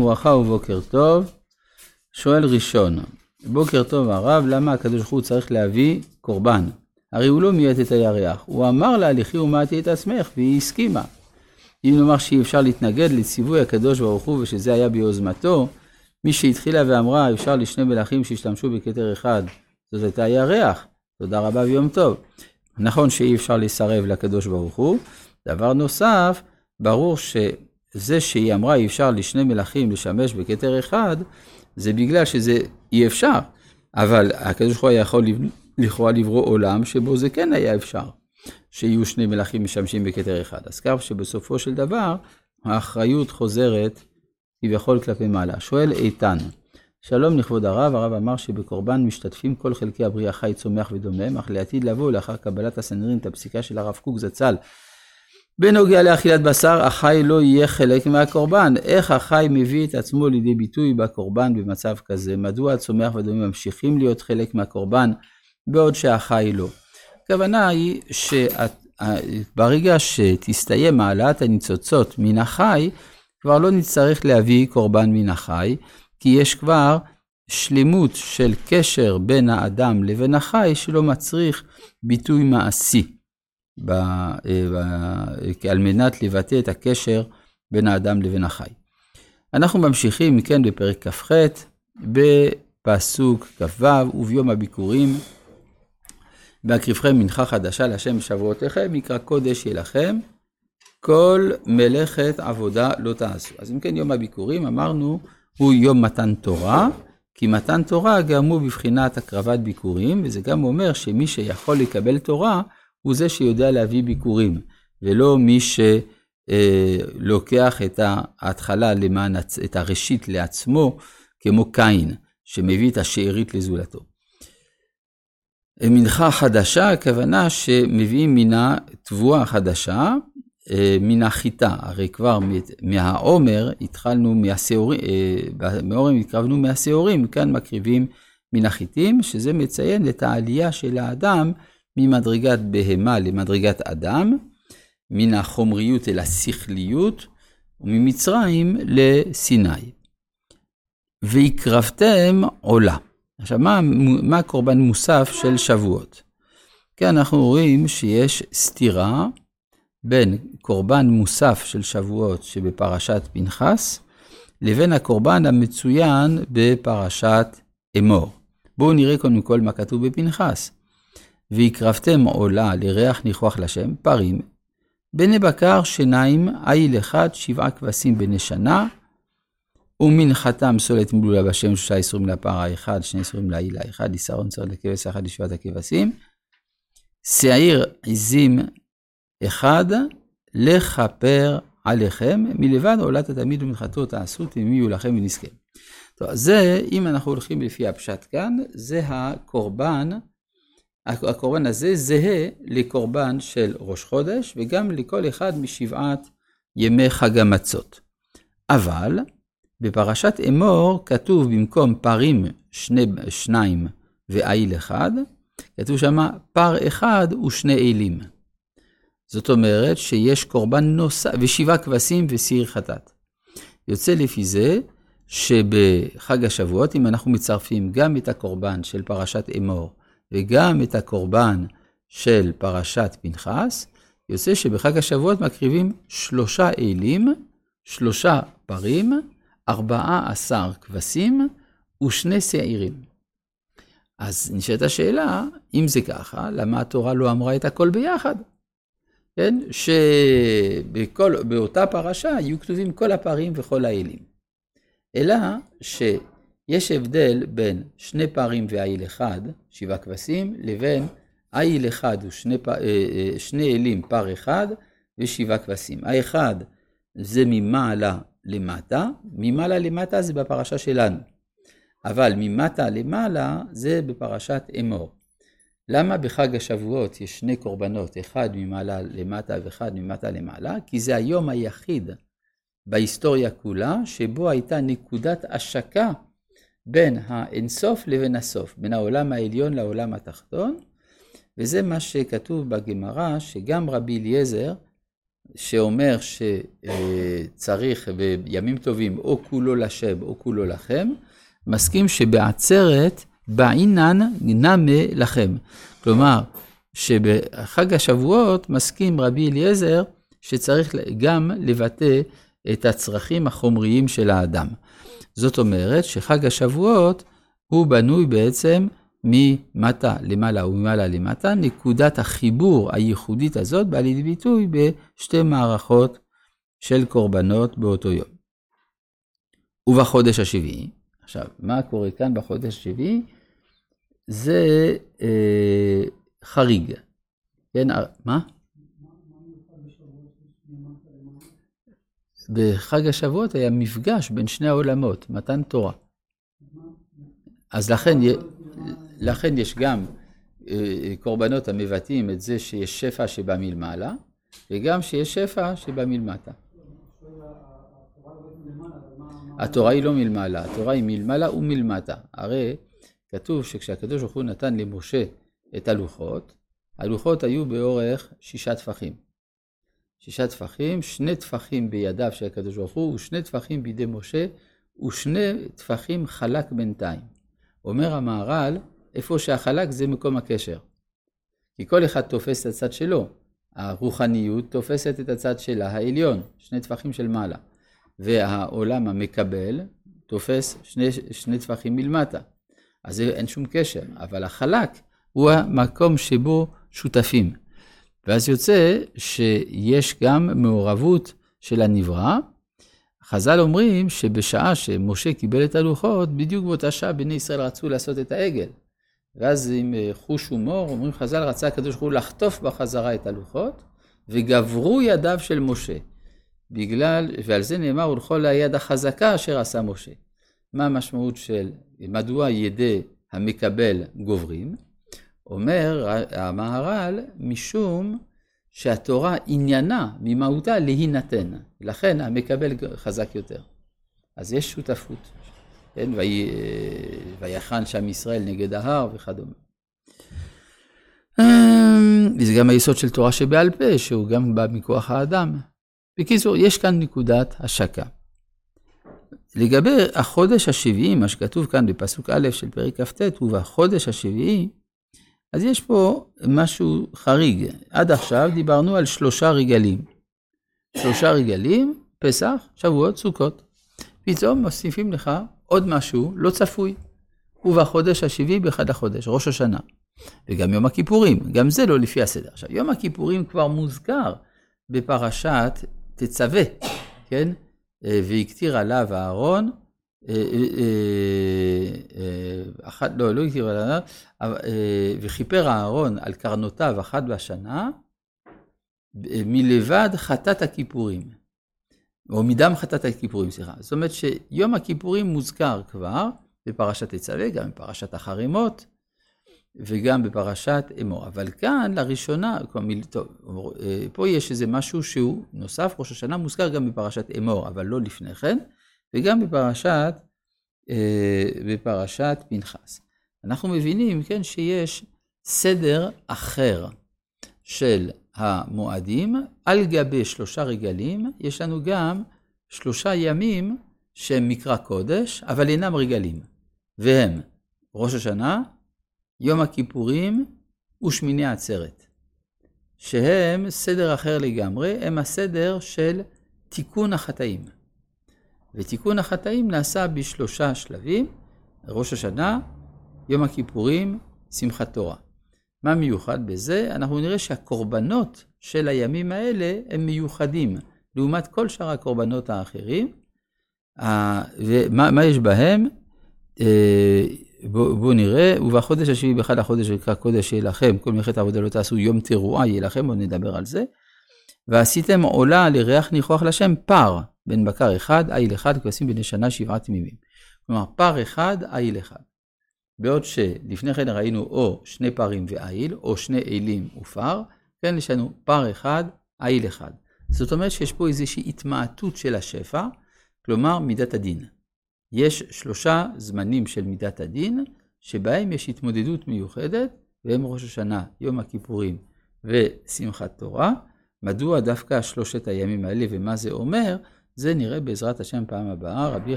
ברכה ובוקר טוב. שואל ראשון, בוקר טוב הרב, למה הקדוש ברוך הוא צריך להביא קורבן? הרי הוא לא מיית את הירח, הוא אמר לה, לכי ומעטי את עצמך, והיא הסכימה. אם נאמר שאי אפשר להתנגד לציווי הקדוש ברוך הוא ושזה היה ביוזמתו, מי שהתחילה ואמרה, אפשר לשני מלכים שהשתמשו בכתר אחד, זאת הייתה הירח. תודה רבה ויום טוב. נכון שאי אפשר לסרב לקדוש ברוך הוא. דבר נוסף, ברור ש... זה שהיא אמרה אי אפשר לשני מלכים לשמש בכתר אחד, זה בגלל שזה אי אפשר. אבל הקדוש ברוך הוא יכול לכאורה לברוא עולם שבו זה כן היה אפשר, שיהיו שני מלכים משמשים בכתר אחד. אז כך שבסופו של דבר, האחריות חוזרת כביכול כלפי מעלה. שואל איתן, שלום לכבוד הרב, הרב אמר שבקורבן משתתפים כל חלקי הבריאה חי, צומח ודומם, אך לעתיד לבוא לאחר קבלת הסנהדרין את הפסיקה של הרב קוק זצ"ל בנוגע לאכילת בשר, החי לא יהיה חלק מהקורבן. איך החי מביא את עצמו לידי ביטוי בקורבן במצב כזה? מדוע הצומח והדומים ממשיכים להיות חלק מהקורבן, בעוד שהחי לא? הכוונה היא שברגע שתסתיים העלאת הניצוצות מן החי, כבר לא נצטרך להביא קורבן מן החי, כי יש כבר שלמות של קשר בין האדם לבין החי שלא מצריך ביטוי מעשי. ב, אה, ב, על מנת לבטא את הקשר בין האדם לבין החי. אנחנו ממשיכים מכן בפרק כ"ח, בפסוק כ"ו, וביום הביקורים, בהקריבכם מנחה חדשה להשם שבועותיכם, מקרא קודש יהיה לכם, כל מלאכת עבודה לא תעשו. אז אם כן, יום הביקורים, אמרנו, הוא יום מתן תורה, כי מתן תורה גם הוא בבחינת הקרבת ביקורים, וזה גם אומר שמי שיכול לקבל תורה, הוא זה שיודע להביא ביקורים, ולא מי שלוקח את ההתחלה למען, את הראשית לעצמו, כמו קין, שמביא את השארית לזולתו. מנחה חדשה, הכוונה שמביאים מינה תבואה חדשה, אה, מן החיטה, הרי כבר מהעומר התחלנו מהשעורים, אה, מהעומר התקרבנו מהשעורים, כאן מקריבים מן החיטים, שזה מציין את העלייה של האדם ממדרגת בהמה למדרגת אדם, מן החומריות אל השכליות, וממצרים לסיני. והקרבתם עולה. עכשיו, מה, מה קורבן מוסף של שבועות? כאן אנחנו רואים שיש סתירה בין קורבן מוסף של שבועות שבפרשת פנחס, לבין הקורבן המצוין בפרשת אמור. בואו נראה קודם כל מה כתוב בפנחס. והקרבתם עולה לריח ניחוח לשם, פרים, בני בקר שיניים, עיל אחד, שבעה כבשים בני שנה, ומנחתם סולת מלולה בשם, שלושה איסורים לפר האחד, שני איסורים לעיל האחד, ישרון צר לכבש אחד לשבעת הכבשים, שעיר עזים אחד, לכפר עליכם, מלבד עולת התלמיד ומנחתו תעשו, תמימיו לכם ונזכה. טוב, זה, אם אנחנו הולכים לפי הפשט כאן, זה הקורבן הקורבן הזה זהה לקורבן של ראש חודש וגם לכל אחד משבעת ימי חג המצות. אבל בפרשת אמור כתוב במקום פרים שני, שניים ועיל אחד, כתוב שמה פר אחד ושני אלים. זאת אומרת שיש קורבן נוסף, ושבעה כבשים וסיר חטאת. יוצא לפי זה שבחג השבועות, אם אנחנו מצרפים גם את הקורבן של פרשת אמור וגם את הקורבן של פרשת פנחס, יוצא שבחג השבועות מקריבים שלושה אלים, שלושה פרים, ארבעה עשר כבשים ושני שעירים. אז נשאלת השאלה, אם זה ככה, למה התורה לא אמרה את הכל ביחד? כן? שבאותה פרשה יהיו כתובים כל הפרים וכל האלים. אלא ש... יש הבדל בין שני פרים ועיל אחד, שבעה כבשים, לבין עיל אחד ושני אה, אה, שני אלים, פר אחד ושבעה כבשים. האחד זה ממעלה למטה, ממעלה למטה זה בפרשה שלנו, אבל ממטה למעלה זה בפרשת אמור. למה בחג השבועות יש שני קורבנות, אחד ממעלה למטה ואחד ממטה למעלה? כי זה היום היחיד בהיסטוריה כולה שבו הייתה נקודת השקה בין האינסוף לבין הסוף, בין העולם העליון לעולם התחתון, וזה מה שכתוב בגמרא, שגם רבי אליעזר שאומר שצריך בימים טובים או כולו לשם או כולו לכם, מסכים שבעצרת בעינן נמה לכם. כלומר, שבחג השבועות מסכים רבי אליעזר שצריך גם לבטא את הצרכים החומריים של האדם. זאת אומרת שחג השבועות הוא בנוי בעצם ממטה למעלה וממעלה למטה, נקודת החיבור הייחודית הזאת באה לידי ביטוי בשתי מערכות של קורבנות באותו יום. ובחודש השביעי, עכשיו, מה קורה כאן בחודש השביעי? זה אה, חריג. כן, מה? בחג השבועות היה מפגש בין שני העולמות, מתן תורה. אז לכן, לכן יש גם אה, קורבנות המבטאים את זה שיש שפע שבא מלמעלה, וגם שיש שפע שבא מלמטה. התורה היא לא מלמעלה, התורה היא מלמעלה ומלמטה. הרי כתוב שכשהקדוש ברוך הוא נתן למשה את הלוחות, הלוחות היו באורך שישה טפחים. שישה טפחים, שני טפחים בידיו של הקדוש ברוך הוא, ושני טפחים בידי משה, ושני טפחים חלק בינתיים. אומר המהר"ל, איפה שהחלק זה מקום הקשר. כי כל אחד תופס את הצד שלו. הרוחניות תופסת את הצד שלה, העליון, שני טפחים של מעלה. והעולם המקבל תופס שני, שני טפחים מלמטה. אז אין שום קשר, אבל החלק הוא המקום שבו שותפים. ואז יוצא שיש גם מעורבות של הנברא. חז"ל אומרים שבשעה שמשה קיבל את הלוחות, בדיוק באותה שעה בני ישראל רצו לעשות את העגל. ואז עם אה, חוש הומור, אומרים חז"ל, רצה הקדוש ברוך הוא לחטוף בחזרה את הלוחות, וגברו ידיו של משה. בגלל, ועל זה נאמר, ולכל היד החזקה אשר עשה משה. מה המשמעות של, מדוע ידי המקבל גוברים? אומר המהר"ל, משום שהתורה עניינה ממהותה להינתן, לכן המקבל חזק יותר. אז יש שותפות, כן? ויחן שם ישראל נגד ההר וכדומה. אמ, וזה גם היסוד של תורה שבעל פה, שהוא גם בא מכוח האדם. בקיצור, יש כאן נקודת השקה. לגבי החודש השביעי, מה שכתוב כאן בפסוק א' של פרק כ"ט, ובחודש השביעי, אז יש פה משהו חריג. עד עכשיו דיברנו על שלושה רגלים. שלושה רגלים, פסח, שבועות, סוכות. פתאום מוסיפים לך עוד משהו לא צפוי. ובחודש השביעי באחד החודש, ראש השנה. וגם יום הכיפורים, גם זה לא לפי הסדר. עכשיו, יום הכיפורים כבר מוזכר בפרשת תצווה, כן? אה, והקטיר עליו אהרון, אה, אה, אחת, לא, לא הקטיר עליו, וכיפר אהרון על קרנותיו אחת בשנה, מלבד חטאת הכיפורים, או מדם חטאת הכיפורים, סליחה. זאת אומרת שיום הכיפורים מוזכר כבר בפרשת תצווה, גם בפרשת החרימות, וגם בפרשת אמור. אבל כאן, לראשונה, טוב, אה, פה יש איזה משהו שהוא נוסף, ראש השנה מוזכר גם בפרשת אמור, אבל לא לפני כן, וגם בפרשת, אה, בפרשת פנחס. אנחנו מבינים, כן, שיש סדר אחר של המועדים, על גבי שלושה רגלים, יש לנו גם שלושה ימים שהם מקרא קודש, אבל אינם רגלים, והם ראש השנה, יום הכיפורים ושמיני עצרת, שהם סדר אחר לגמרי, הם הסדר של תיקון החטאים. ותיקון החטאים נעשה בשלושה שלבים, ראש השנה, יום הכיפורים, שמחת תורה. מה מיוחד בזה? אנחנו נראה שהקורבנות של הימים האלה הם מיוחדים לעומת כל שאר הקורבנות האחרים. ומה יש בהם? אה, בואו בוא נראה, ובחודש השביעי באחד החודש יקרא קודש יהיה לכם, כל מלאכת העבודה לא תעשו, יום תרועה יהיה לכם, בואו נדבר על זה. ועשיתם עולה לריח ניחוח לשם פר, בן בקר אחד, איל אחד, כבשים בני שנה שבעה תמימים. כלומר, פר אחד, איל אחד. בעוד שלפני כן ראינו או שני פרים ואיל, או שני אילים ופר, כן, יש לנו פר אחד, איל אחד. זאת אומרת שיש פה איזושהי התמעטות של השפע, כלומר מידת הדין. יש שלושה זמנים של מידת הדין, שבהם יש התמודדות מיוחדת, והם ראש השנה, יום הכיפורים ושמחת תורה, מדוע דווקא שלושת הימים האלה ומה זה אומר, זה נראה בעזרת השם פעם הבאה. רבי